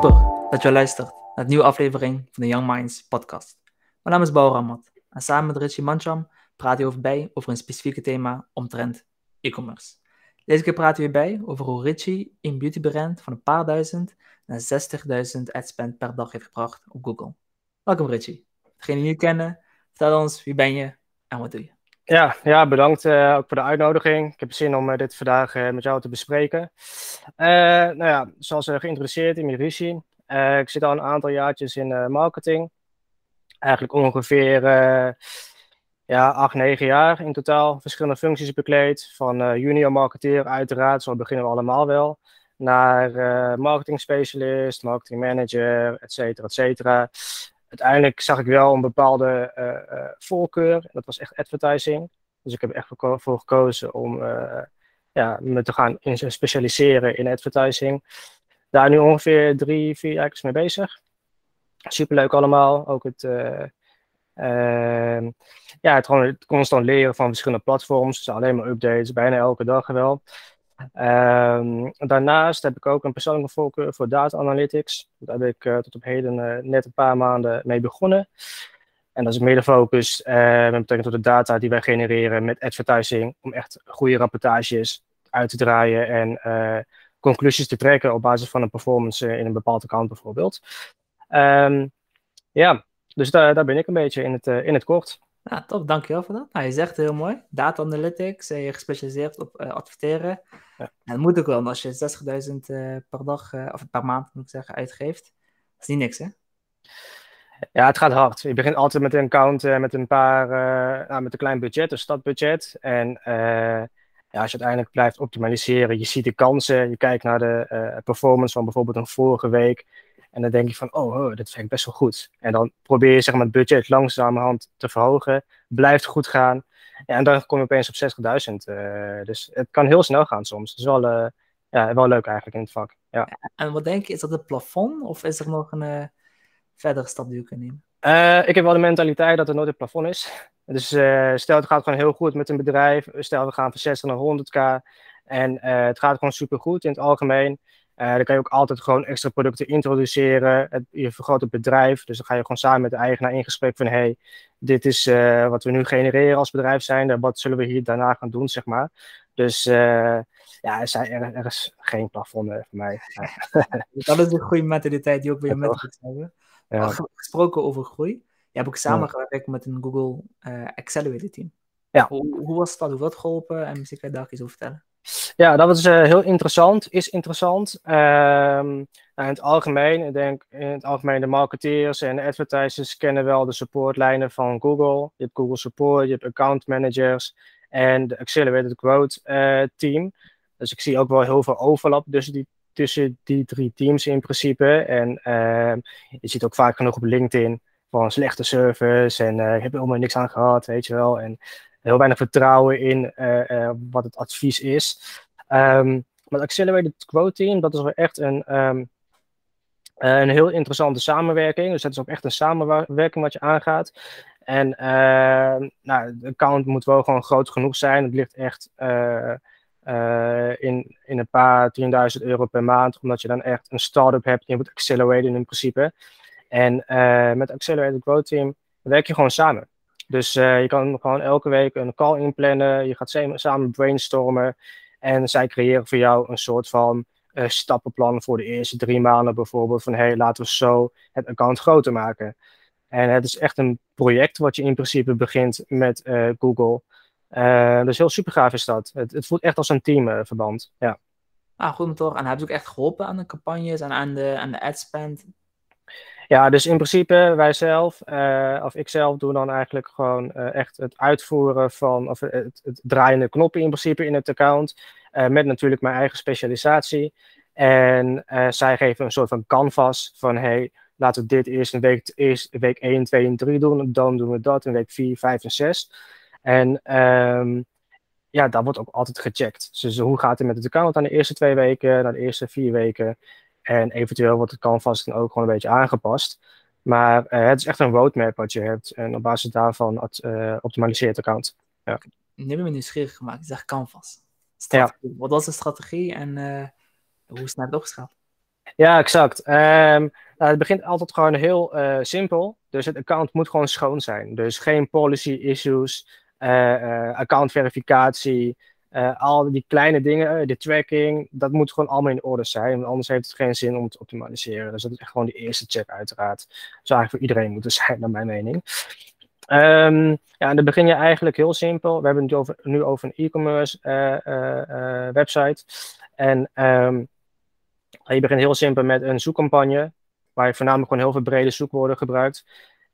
Super dat je luistert naar een nieuwe aflevering van de Young Minds podcast. Mijn naam is Bauer Ramat en samen met Richie Mancham praten we bij over een specifieke thema omtrent e-commerce. Deze keer praten we bij over hoe Richie een beautybrand van een paar duizend naar 60.000 adspend per dag heeft gebracht op Google. Welkom Richie. Degene die je kennen, vertel ons wie ben je en wat doe je? Ja, ja bedankt uh, ook voor de uitnodiging. Ik heb zin om uh, dit vandaag uh, met jou te bespreken. nou ja, zoals geïntroduceerd, in Rishi. ik zit al een aantal jaartjes in marketing. Eigenlijk ongeveer ja, acht, negen jaar in totaal. Verschillende functies bekleed. Van junior marketeer uiteraard, zo beginnen we allemaal wel. Naar marketing specialist, marketing manager, et cetera, et cetera uiteindelijk zag ik wel een bepaalde uh, voorkeur. Dat was echt advertising. Dus ik heb echt voor gekozen om uh, ja, me te gaan specialiseren in advertising. Daar nu ongeveer drie, vier jaar mee bezig. Superleuk allemaal. Ook het, ehm, ja, het, gewoon het constant leren van verschillende platforms. Dus alleen maar updates, bijna elke dag wel. Um, daarnaast heb ik ook een persoonlijke voorkeur voor data analytics. Daar heb ik uh, tot op heden uh, net een paar maanden mee begonnen. En dat is meer de focus uh, met betrekking tot de data die wij genereren met advertising. Om echt goede rapportages uit te draaien en conclusies te trekken op basis van een performance in een bepaald account bijvoorbeeld. Um, ja, dus daar, daar ben ik een beetje in het, in het kort. Ja, top, dankjewel voor dat. Nou, je zegt heel mooi, data analytics, je gespecialiseerd op adverteren. Ja. En dat moet ook wel, als je 60.000 uh, eh, per dag, uh, of per maand moet ik zeggen, uitgeeft. Dat is niet niks, hè? Ja, het gaat hard. Je begint altijd met een account met een paar, nou, met een klein budget, een stadbudget. En ja, als je uiteindelijk blijft optimaliseren, je ziet de kansen, je kijkt naar de performance van bijvoorbeeld een vorige week. En dan denk je van, oh, oh, dat vind ik best wel goed. En dan probeer je zeg maar, het budget langzamerhand te verhogen. Blijft goed gaan. Ja, en dan kom je opeens op 60.000. Uh, dus het kan heel snel gaan soms. Dat is wel, uh, ja, wel leuk eigenlijk in het vak. Ja. En wat denk je, is dat het plafond of is er nog een uh, verdere stap die je kunt nemen? ik heb wel de mentaliteit dat het nooit het plafond is. Dus stel het gaat gewoon heel goed met een bedrijf. Stel we gaan van 60 naar 100k. En het gaat gewoon super goed in het algemeen. Uh, dan kan je ook altijd gewoon extra producten introduceren. Het, je vergroot het bedrijf. Dus dan ga je gewoon samen met de eigenaar in gesprek van... hey, dit is uh, wat we nu genereren als bedrijf zijn. Wat zullen we hier daarna gaan doen, zeg maar. Dus uh, ja, er, zijn, er, er, is geen plafond voor mij. dat is een goede mentaliteit die ook bij je mensen hebben. Ja. Gesproken over groei. Je hebt ook samengewerkt met een Google Accelerator team. Ja. Hoe, hoe was dat? Hoe dat geholpen? En misschien kan je daar iets over vertellen. Ja, dat was uh, heel interessant, is interessant. Um, nou, in het algemeen, denk in het algemeen de marketeers en de advertisers kennen wel de supportlijnen van Google. Je hebt Google Support, je hebt account managers en de Accelerated Growth uh, team. Dus ik zie ook wel heel veel overlap tussen die, tussen die drie teams in principe. En uh, je ziet ook vaak genoeg op LinkedIn van slechte service en uh, ik heb helemaal niks aan gehad, weet je wel. En heel weinig vertrouwen in eh, eh, wat het advies is. Um, maar het Accelerated Team, dat is wel echt een, ehm, een heel interessante samenwerking. Dus dat is ook echt een samenwerking wat je aangaat. En uh, nou, de account moet wel gewoon groot genoeg zijn. Het ligt echt in, in een paar tienduizend euro per maand, omdat je dan echt een start-up hebt. Je moet acceleraten in principe. En met Accelerated Growth Team werk je gewoon samen. Dus uh, je kan gewoon elke week een call inplannen. Je gaat samen brainstormen. En zij creëren voor jou een soort van uh, stappenplan voor de eerste drie maanden bijvoorbeeld. Van hey, laten we zo het account groter maken. En het is echt een project wat je in principe begint met uh, Google. dus heel super gaaf is dat. Het, het voelt echt als een teamverband. ja. Ah, goed toch. En hebben ze ook echt geholpen aan de campagnes en aan de, aan de ad spend? Ja, dus in principe wij zelf, uh, of ik zelf, doe dan eigenlijk gewoon uh, echt het uitvoeren van, of het, het draaiende knoppen in principe in het account, uh, met natuurlijk mijn eigen specialisatie. En zij geven een soort van canvas van, hey, laten we dit eerst in week, eerst week 1, 2 en 3 doen, dan doen we dat in week 4, 5 en 6. En um, ja, dat wordt ook altijd gecheckt. Dus hoe gaat het met het account aan de eerste twee weken, naar de eerste vier weken? En eventueel wordt het canvas dan ook gewoon een beetje aangepast. Maar uh, het is echt een roadmap wat je hebt. En op basis daarvan uh, optimaliseert het account. Ja. Nu hebben we nieuwsgierig gemaakt. Je zegt canvas. Ja. Wat was de strategie en uh, hoe is het opgeschaald? Ja, exact. Ehm, nou, het begint altijd gewoon heel simpel. Dus het account moet gewoon schoon zijn. Dus geen policy issues, account verificatie, al die kleine dingen, de tracking, dat moet gewoon allemaal in orde zijn. Anders heeft het geen zin om te optimaliseren. Dus dat is echt gewoon de eerste check uiteraard. Dat zou eigenlijk voor iedereen moeten zijn, naar mijn mening. Um, ja, en dan begin je eigenlijk heel simpel. We hebben het nu over, nu over een e-commerce website. En um, je begint heel simpel met een zoekcampagne, waar je voornamelijk gewoon heel veel brede zoekwoorden gebruikt.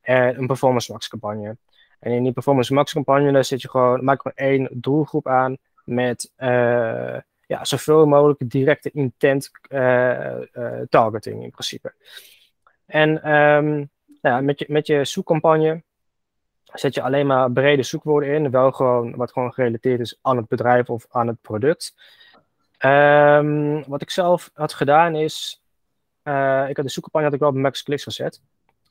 En een performance max campagne. En in die performance max campagne, daar zit je gewoon, maak gewoon één doelgroep aan met uh, ja, zoveel mogelijk directe intent uh, uh, targeting in principe. En um, nou ja, met, je, met je zoekcampagne zet je alleen maar brede zoekwoorden in, wel gewoon wat gewoon gerelateerd is aan het bedrijf of aan het product. Um, wat ik zelf had gedaan is, ik had de zoekcampagne had ik wel op max clicks gezet.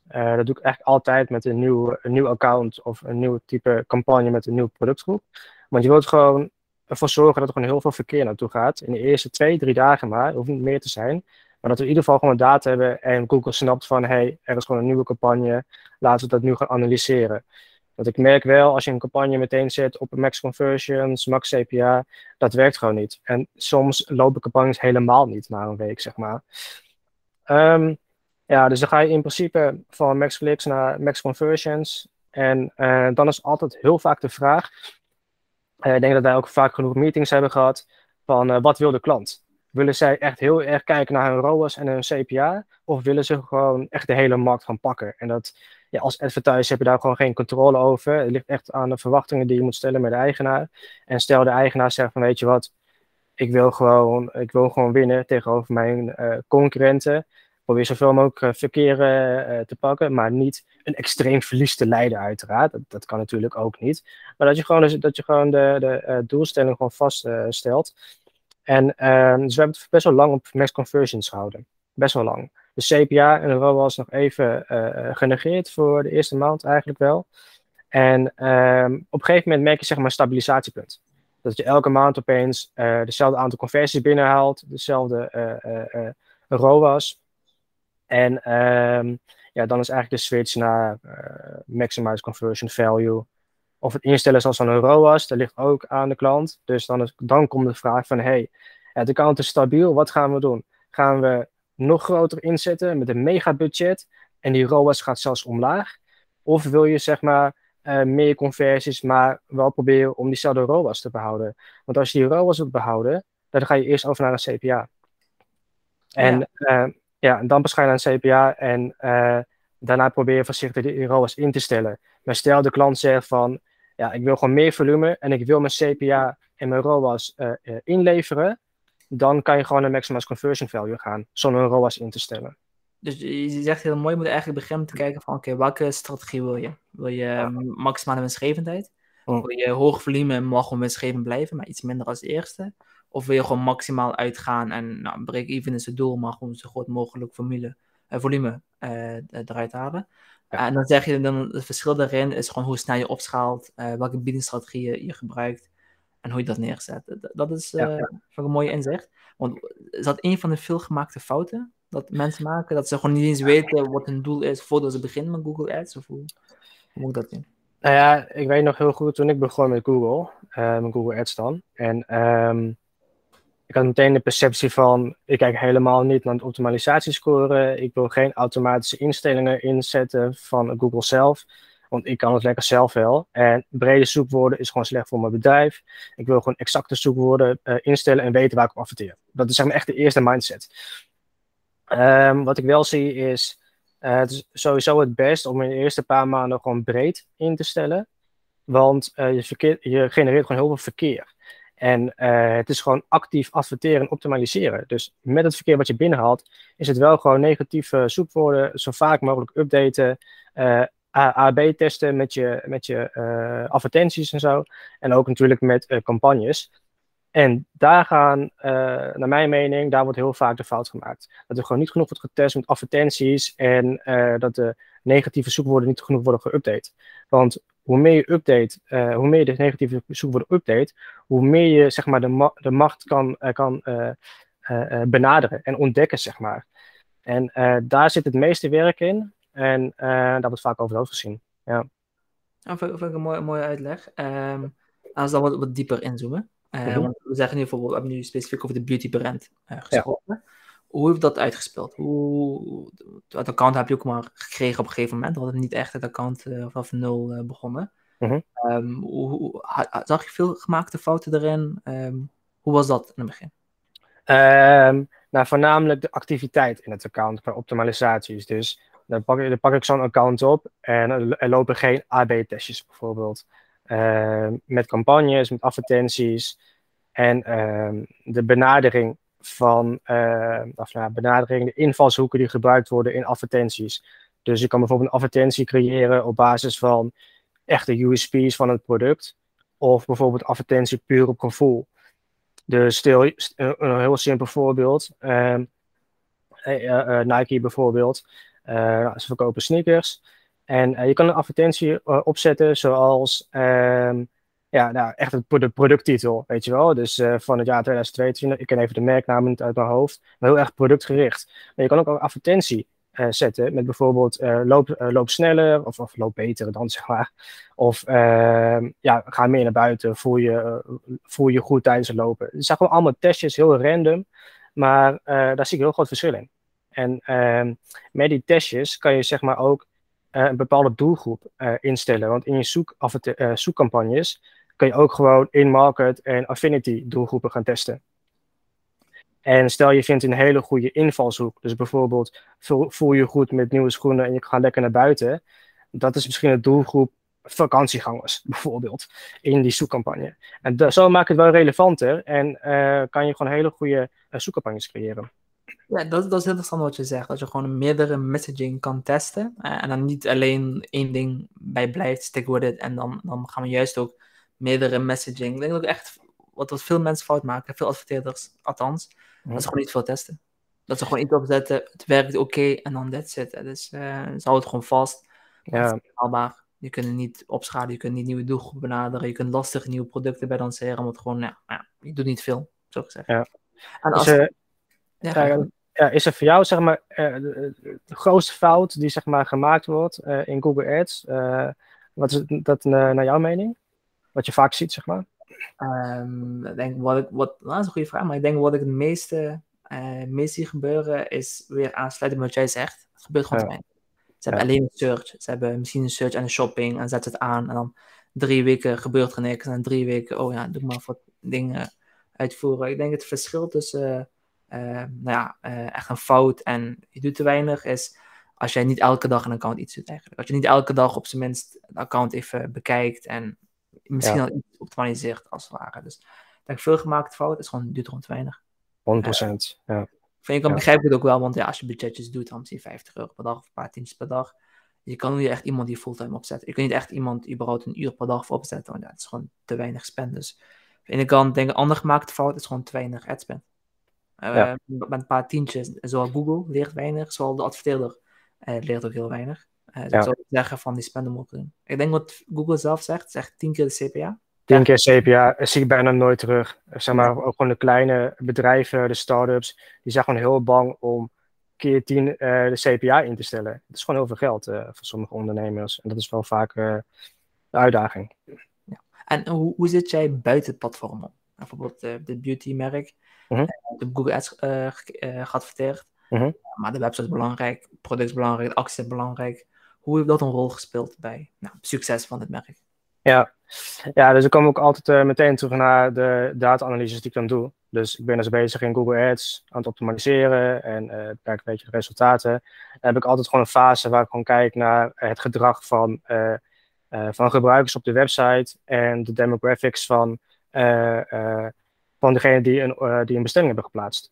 Dat doe ik eigenlijk altijd met een nieuw, een nieuw account of een nieuw type campagne met een nieuwe productgroep. Want je wilt gewoon ervoor zorgen dat er gewoon heel veel verkeer naartoe gaat. In de eerste twee, drie dagen maar, hoeft niet meer te zijn. Maar dat we in ieder geval gewoon data hebben en Google snapt van, hey, er is gewoon een nieuwe campagne, laten we dat nu gaan analyseren. Want ik merk wel, als je een campagne meteen zet op max conversions, max CPA, dat werkt gewoon niet. En soms lopen campagnes helemaal niet na een week, zeg maar. Um, ja, dus dan ga je in principe van max clicks naar max conversions. En uh, dan is altijd heel vaak de vraag, ik denk dat wij ook vaak genoeg meetings hebben gehad, van uh, wat wil de klant? Willen zij echt heel erg kijken naar hun ROAS en hun CPA? Of willen ze gewoon echt de hele markt gaan pakken? En dat ja, als advertiser heb je daar gewoon geen controle over. Het ligt echt aan de verwachtingen die je moet stellen met de eigenaar. En stel de eigenaar zegt van weet je wat, ik wil gewoon, ik wil gewoon winnen tegenover mijn uh, concurrenten. Probeer zoveel mogelijk uh, verkeer uh, te pakken, maar niet een extreem verlies te leiden uiteraard. Dat, kan natuurlijk ook niet. Maar dat je gewoon, dus, dat je gewoon de, de doelstelling gewoon vaststelt. en ehm, dus we hebben het best wel lang op max conversions gehouden. Best wel lang. De CPA en de ROAS nog even genegeerd voor de eerste maand eigenlijk wel. En um, op een gegeven moment merk je zeg maar een stabilisatiepunt. Dat je elke maand opeens uh, dezelfde aantal conversies binnenhaalt, dezelfde uh, ROAS. En um, ja, dan is eigenlijk de switch naar maximize conversion value. Of het instellen zoals van een ROAS, dat ligt ook aan de klant. Dus dan, is, dan komt de vraag van, hey, het account is stabiel, wat gaan we doen? Gaan we nog groter inzetten met een mega budget en die ROAS gaat zelfs omlaag? Of wil je zeg maar uh, meer conversies, maar wel proberen om diezelfde ROAS te behouden? Want als je die ROAS wilt behouden, dan ga je eerst over naar een CPA. En ja, uh, ja dan ga je naar een CPA en uh, daarna probeer je voorzichtig die ROAS in te stellen. Maar stel de klant zegt van, ja, ik wil gewoon meer volume en ik wil mijn CPA en mijn ROAS inleveren dan kan je gewoon naar maximize conversion value gaan, zonder een ROAS in te stellen. Dus je zegt heel mooi, je moet eigenlijk beginnen te kijken van, oké, welke strategie wil je? Wil je ja. maximale winstgevendheid? Oh. Wil je hoog volume en mag gewoon winstgevend blijven, maar iets minder als eerste? Of wil je gewoon maximaal uitgaan en nou, break-even is het doel, maar gewoon zo groot mogelijk formule, uh, volume uh, eruit halen? Ja. En dan zeg je dan, het verschil daarin is gewoon hoe snel je opschaalt, uh, welke biedingsstrategieën je gebruikt en hoe je dat neerzet. Dat is ja. een mooie inzicht. Want is dat een van de veelgemaakte fouten dat mensen maken? Dat ze gewoon niet eens weten wat hun doel is voordat ze beginnen met Google Ads? Of hoe, hoe moet dat in? Nou ja, ik weet nog heel goed toen ik begon met Google, uh, met Google Ads dan. En um, ik had meteen de perceptie van, ik kijk helemaal niet naar het optimalisatiescore. Ik wil geen automatische instellingen inzetten van Google zelf. Want ik kan het lekker zelf wel. En brede zoekwoorden is gewoon slecht voor mijn bedrijf. Ik wil gewoon exacte zoekwoorden uh, instellen en weten waar ik op adverteer. Dat is zeg echt de eerste mindset. Um, wat ik wel zie is, uh, het is sowieso het best om in de eerste paar maanden gewoon breed in te stellen. Want uh, je, je genereert gewoon heel veel verkeer. En uh, het is gewoon actief adverteren en optimaliseren. Dus met het verkeer wat je binnenhaalt, is het wel gewoon negatieve zoekwoorden zo vaak mogelijk updaten. Uh, A-B testen met je, met je uh, advertenties en zo. En ook natuurlijk met campagnes. En daar gaan, naar mijn mening, daar wordt heel vaak de fout gemaakt. Dat er gewoon niet genoeg wordt getest met advertenties en dat de negatieve zoekwoorden niet genoeg worden geüpdate. Want hoe meer je update, hoe meer je de negatieve zoekwoorden update, hoe meer je zeg maar, de, ma de macht kan, kan benaderen en ontdekken, zeg maar. En daar zit het meeste werk in. En daar wordt vaak over het hoofd gezien. Ja. Dat vind, ik een mooie, mooie uitleg. Um, als we dan wat, wat dieper inzoomen. Want we zeggen nu bijvoorbeeld, we hebben nu specifiek over de beauty brand gesproken. Hoe heeft dat uitgespeeld? Hoe, het account heb je ook maar gekregen op een gegeven moment. We hadden niet echt het account uh, vanaf nul begonnen. Mhm. Ehm, hoe, zag je veel gemaakte fouten erin? Um, hoe was dat in het begin? Um, nou, voornamelijk de activiteit in het account qua optimalisaties. Dus dan pak, dan pak ik zo'n account op en er lopen geen AB-testjes bijvoorbeeld. met campagnes, met advertenties. En de benadering van of, nou, benadering, de invalshoeken die gebruikt worden in advertenties. Dus je kan bijvoorbeeld een advertentie creëren op basis van echte USP's van het product. Of bijvoorbeeld advertentie puur op gevoel. Dus een heel simpel voorbeeld. Uh, uh, Nike bijvoorbeeld. ze verkopen sneakers. En je kan een advertentie opzetten zoals ehm, ja, nou, echt de producttitel, weet je wel. Dus van het jaar 2022, ik ken even de merknaam niet uit mijn hoofd, maar heel erg productgericht. Maar je kan ook een advertentie uh, zetten. Met bijvoorbeeld uh, loop, loop sneller of, of loop beter dan zeg maar. Of ehm, ja, ga meer naar buiten, voel je, voel je goed tijdens het lopen. Het zijn gewoon allemaal testjes, heel random. Maar daar zie ik heel groot verschil in. En ehm, met die testjes kan je zeg maar ook een bepaalde doelgroep instellen. Want in je zoek, zoekcampagnes kan je ook gewoon in-market en affinity doelgroepen gaan testen. En stel je vindt een hele goede invalshoek, dus bijvoorbeeld voel, je goed met nieuwe schoenen en je gaat lekker naar buiten. Dat is misschien een doelgroep vakantiegangers, bijvoorbeeld, in die zoekcampagne. En zo maak je het wel relevanter en uh, kan je gewoon hele goede uh, zoekcampagnes creëren. Ja, dat, dat is interessant wat je zegt. Dat je gewoon meerdere messaging kan testen. Uh, en dan niet alleen één ding bij blijft, stick with it. En dan, dan gaan we juist ook meerdere messaging. Ik denk ook echt wat, wat veel mensen fout maken, veel adverteerders, althans dat is gewoon niet veel testen. Dat ze gewoon iets opzetten, het werkt oké en dan dat zitten. Dus uh, ze houden het gewoon vast. Ja. haalbaar. Je kunt het niet opschalen, je kunt niet nieuwe doelgroepen benaderen, je kunt lastig nieuwe producten bij lanceren, want gewoon, ja, ja, je doet niet veel, zo gezegd. Ja. En als, is, er, ja, ja, is er voor jou, zeg maar, uh, de, grootste fout die, zeg maar, gemaakt wordt uh, in Google Ads, wat is dat naar jouw mening? Wat je vaak ziet, zeg maar? Um, ik denk wat ik, wat, nou, dat is een goede vraag, maar ik denk wat ik het meeste, uh, meest zie gebeuren is weer aansluiten met wat jij zegt. Het gebeurt gewoon ja. Ze hebben alleen een search. Ze hebben misschien een search en een shopping en zetten het aan en dan drie weken gebeurt er niks en dan drie weken, oh ja, doe maar wat dingen uitvoeren. Ik denk het verschil tussen uh, nou ja, uh, echt een fout en je doet te weinig is als jij niet elke dag een account iets doet eigenlijk. Als je niet elke dag op zijn minst een account even bekijkt en misschien al iets optimaliseert als het ware. Dus dat ik veel gemaakt fout is gewoon, duurt gewoon te weinig. 100%, uh, ja. Vind ik, dan begrijp ik het ook wel, want ja, als je budgetjes doet, dan zie je 50 euro per dag of een paar tientjes per dag. Je kan niet echt iemand die fulltime opzetten. Je kan niet echt iemand überhaupt een uur per dag voor opzetten, want ja, het is gewoon te weinig spend. Dus aan de ene kant denk ik, ander gemaakte fout is gewoon te weinig adspend. Uh, ja. Met een paar tientjes, zowel Google leert weinig, zowel de adverteerder uh, leert ook heel weinig. Uh, ja. zou zeggen van die spenden mogen. Ik denk wat Google zelf zegt, zegt 10 keer de CPA. 10 keer CPA zie ik bijna nooit terug. Zeg maar, ook gewoon de kleine bedrijven, de start-ups, die zijn gewoon heel bang om keer 10 uh, de CPA in te stellen. Dat is gewoon heel veel geld uh, voor sommige ondernemers. En dat is wel vaak de uitdaging. Ja. En hoe, hoe zit jij buiten het platform om? Bijvoorbeeld de beauty-merk, -huh. Mhm. op Google Ads geadverteerd. -huh. Maar de website is belangrijk, product is belangrijk, de actie is belangrijk. Hoe heeft dat een rol gespeeld bij nou, succes van het merk? Ja. ja, dus ik kom ook altijd uh, meteen terug naar de data-analyses die ik dan doe. Dus ik ben dus bezig in Google Ads aan het optimaliseren en uh, kijk een beetje de resultaten. Dan heb ik altijd gewoon een fase waar ik gewoon kijk naar het gedrag van, van gebruikers op de website en de demographics van, van degene die een, die een bestelling hebben geplaatst.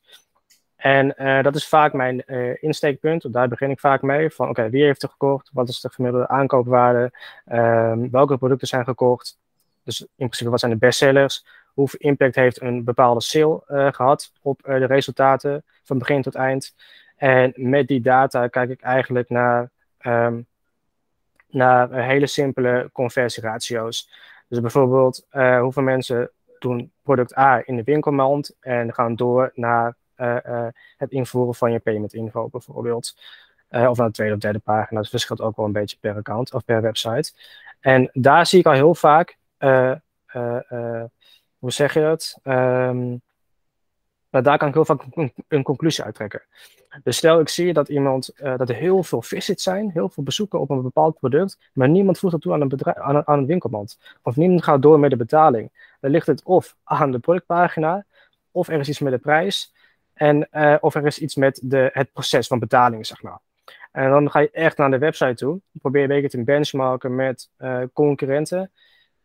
En uh, dat is vaak mijn uh, insteekpunt. Daar begin ik vaak mee. Van oké, wie heeft er gekocht? Wat is de gemiddelde aankoopwaarde? Um, welke producten zijn gekocht? Dus in principe, wat zijn de bestsellers? Hoeveel impact heeft een bepaalde sale uh, gehad op de resultaten van begin tot eind? En met die data kijk ik eigenlijk naar, um, naar hele simpele conversieratio's. Dus bijvoorbeeld hoeveel mensen doen product A in de winkelmand en gaan door naar het invoeren van je payment info bijvoorbeeld. of aan de tweede of derde pagina. Dat verschilt ook wel een beetje per account of per website. En daar zie ik al heel vaak, hoe zeg je dat? Um, maar daar kan ik heel vaak een, conclusie uittrekken. Dus stel ik zie dat iemand, dat er heel veel visits zijn, heel veel bezoeken op een bepaald product, maar niemand voegt dat toe aan een, bedrijf, aan een, winkelmand. Of niemand gaat door met de betaling. Dan ligt het of aan de productpagina, of er is iets met de prijs, en, uh, of er is iets met de, het proces van betaling, zeg maar. En dan ga je echt naar de website toe, probeer een beetje te benchmarken met uh, concurrenten.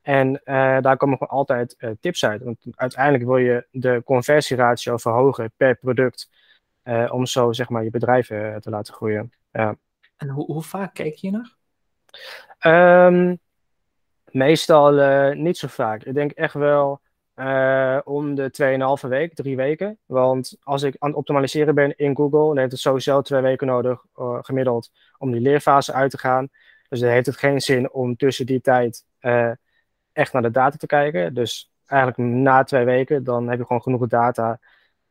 En uh, daar komen gewoon altijd tips uit. Want uiteindelijk wil je de conversieratio verhogen per product. Om zo zeg maar je bedrijf te laten groeien. Ja. En hoe, hoe, vaak kijk je naar? Um, meestal niet zo vaak. Ik denk echt wel om de 2,5 week, drie weken. Want als ik aan het optimaliseren ben in Google, dan heeft het sowieso twee weken nodig gemiddeld om die leerfase uit te gaan. Dus dan heeft het geen zin om tussen die tijd echt naar de data te kijken. Dus eigenlijk na twee weken, dan heb je gewoon genoeg data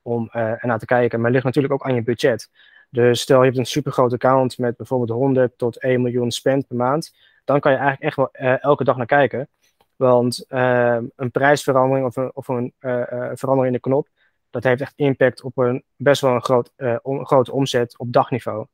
om ernaar te kijken. Maar het ligt natuurlijk ook aan je budget. Dus stel je hebt een super groot account met bijvoorbeeld 100 tot 1 miljoen spend per maand. Dan kan je eigenlijk echt wel elke dag naar kijken. Want uh, een prijsverandering of een, of een verandering in de knop, dat heeft echt impact op een best wel een groot, om, grote omzet op dagniveau.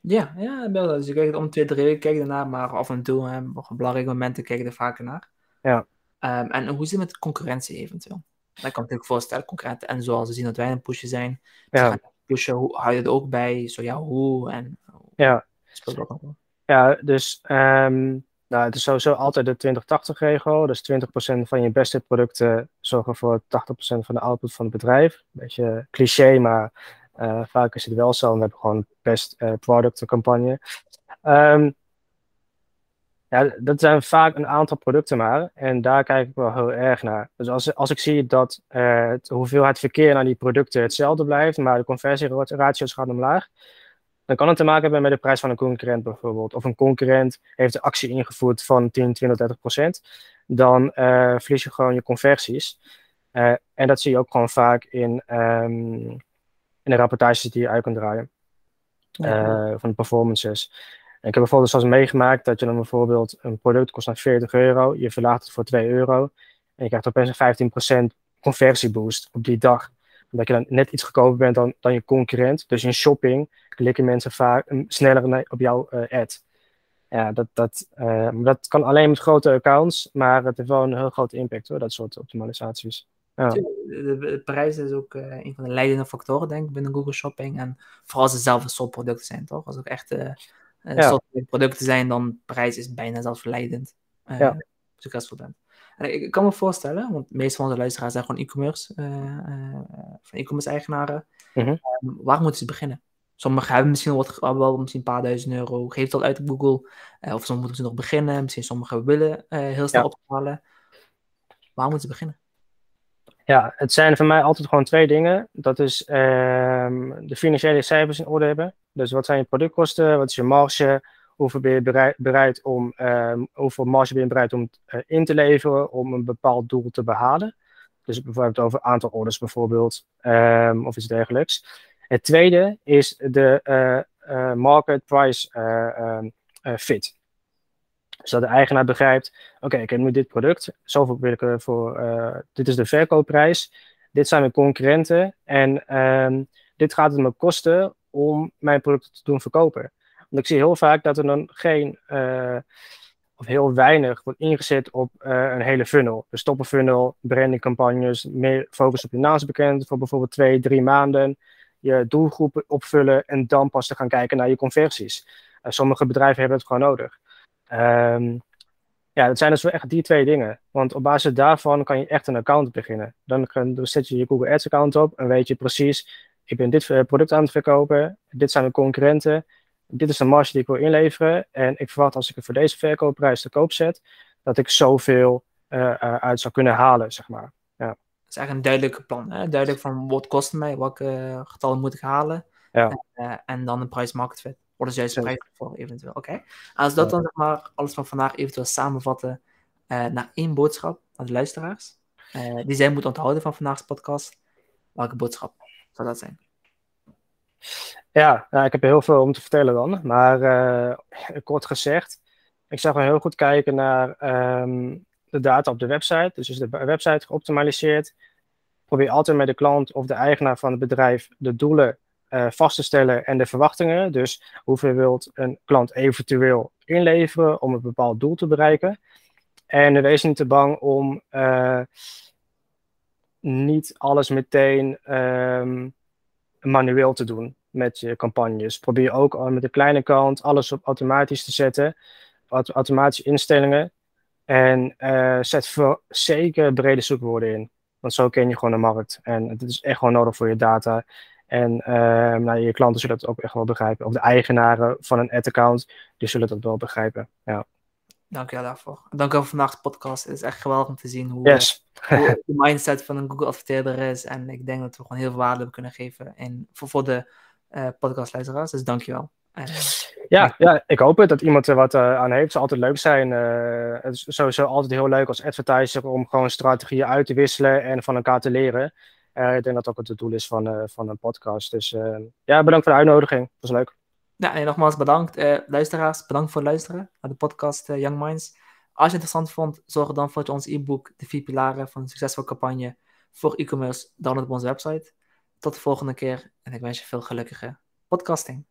Ja, ja, dus je kijkt om twee, drie weken kijk ernaar, maar af en toe, hè, op belangrijke momenten kijk er vaker naar. Ja. Um, en hoe zit het met concurrentie eventueel? Dat kan ik natuurlijk voorstellen, concurrenten en zoals ze zien dat wij een pushen zijn. Ja. Pushen, hoe, hou je het ook bij? Zo ja, hoe en ja. speelt dat nog wel? Ja, dus um, nou, het is sowieso altijd de 20-80 regel. Dus 20% van je beste producten zorgen voor 80% van de output van het bedrijf. Beetje cliché, maar uh, vaak is het wel zo. We hebben gewoon best uh, ja, dat zijn vaak een aantal producten maar. En daar kijk ik wel heel erg naar. Dus als, als ik zie dat uh, het hoeveelheid verkeer naar die producten hetzelfde blijft, maar de conversieratio's gaan omlaag, dan kan het te maken hebben met de prijs van een concurrent bijvoorbeeld. Of een concurrent heeft de actie ingevoerd van 10, 20, 30 procent. Dan uh, verlies je gewoon je conversies. Uh, en dat zie je ook gewoon vaak in um, in de rapportages die je uit kan draaien. Ja. Uh, van de performances. En ik heb bijvoorbeeld zoals meegemaakt dat je dan bijvoorbeeld een product kost dan 40 euro, je verlaagt het voor 2 euro en je krijgt opeens een 15% conversieboost op die dag. Omdat je dan net iets goedkoper bent dan, dan je concurrent. Dus in shopping klikken mensen vaak sneller op jouw uh, ad. Ja, dat, dat, uh, dat kan alleen met grote accounts, maar het heeft wel een heel grote impact hoor, dat soort optimalisaties. Ja. De, prijs is ook uh, een van de leidende factoren, denk ik, binnen Google Shopping. En vooral als het zelf producten zijn, toch? Als het ook echt uh, ja. producten zijn, dan prijs is bijna zelfs verleidend. Uh, ja. Succesvol bent. Ik, kan me voorstellen, want de meeste van onze luisteraars zijn gewoon e-commerce, van e-commerce eigenaren. Mm -hmm. um, waar moeten ze beginnen? Sommigen hebben misschien wat, wel misschien een paar duizend euro, geeft al uit op Google. of sommigen moeten ze nog beginnen. Misschien sommigen willen heel snel ja. ophalen. Waar moeten ze beginnen? Ja, het zijn voor mij altijd gewoon twee dingen. Dat is um, de financiële cijfers in orde hebben. Dus wat zijn je productkosten, wat is je marge, hoeveel bereid, bereid om, hoeveel marge ben je bereid om uh, in te leveren om een bepaald doel te behalen. Dus bijvoorbeeld over aantal orders bijvoorbeeld, um, of iets dergelijks. Het tweede is de uh, uh, market price fit. Dus dat de eigenaar begrijpt, oké, ik heb nu dit product, zoveel wil ik dit is de verkoopprijs, dit zijn mijn concurrenten en dit gaat het me kosten om mijn producten te doen verkopen. Want ik zie heel vaak dat er dan geen, uh, of heel weinig wordt ingezet op uh, een hele funnel. Dus stoppenfunnel, brandingcampagnes, meer focus op je naamsbekend voor bijvoorbeeld twee, drie maanden. Je doelgroepen opvullen en dan pas te gaan kijken naar je conversies. sommige bedrijven hebben het gewoon nodig. Um, ja, dat zijn dus wel echt die twee dingen. Want op basis daarvan kan je echt een account beginnen. Dan, dan zet je je Google Ads account op en weet je precies, ik ben dit eh, product aan het verkopen, dit zijn mijn concurrenten, dit is de marge die ik wil inleveren en ik verwacht als ik het voor deze verkoopprijs te koop zet, dat ik zoveel uh, uit zou kunnen halen, zeg maar. Ja. Dat is eigenlijk een duidelijk plan. Hè? Duidelijk van wat kost mij, welke getallen moet ik halen. Ja. En, en dan een price market fit. Worden ze juist prijs voor eventueel. Oké. Als dat dan zeg maar alles van vandaag eventueel samenvatten uh, naar één boodschap aan de luisteraars. Die zij moeten onthouden van vandaag's podcast. welke boodschap zou dat zijn? Ja, nou, ik heb heel veel om te vertellen dan. Maar uh, kort gezegd, ik zou gewoon heel goed kijken naar ehm, de data op de website. Dus is de website geoptimaliseerd. Probeer altijd met de klant of de eigenaar van het bedrijf de doelen uh, vast te stellen en de verwachtingen. Dus hoeveel wilt een klant eventueel inleveren om een bepaald doel te bereiken. En wees niet te bang om uh, niet alles meteen um, manueel te doen met je campagnes. Probeer ook met de kleine kant alles op automatisch te zetten, automatische instellingen. En uh, zet voor zeker brede zoekwoorden in. Want zo ken je gewoon de markt. En het is echt gewoon nodig voor je data. En uh, nou, je klanten zullen het ook echt wel begrijpen. Of de eigenaren van een ad-account, die zullen dat wel begrijpen. Ja. Dank je daarvoor. Dank wel voor vandaag's podcast. Het is echt geweldig om te zien hoe, yes. hoe de mindset van een Google adverteerder is. En ik denk dat we gewoon heel veel waarde kunnen geven in, voor, voor de podcastluisteraars. Dus dank je wel. ja, ja, ik hoop het dat iemand er wat uh, aan heeft. Het zou altijd leuk zijn. Uh, het is sowieso altijd heel leuk als advertiser om gewoon strategieën uit te wisselen en van elkaar te leren. Uh, ik denk dat ook het doel is van, van een podcast. Dus ja, bedankt voor de uitnodiging. Dat was leuk. Ja, en nogmaals bedankt. luisteraars, bedankt voor het luisteren naar de podcast Young Minds. Als je het interessant vond, zorg dan voor dat je ons e-book De Vier Pilaren van een succesvolle campagne voor e-commerce download op onze website. Tot de volgende keer en ik wens je veel gelukkige podcasting.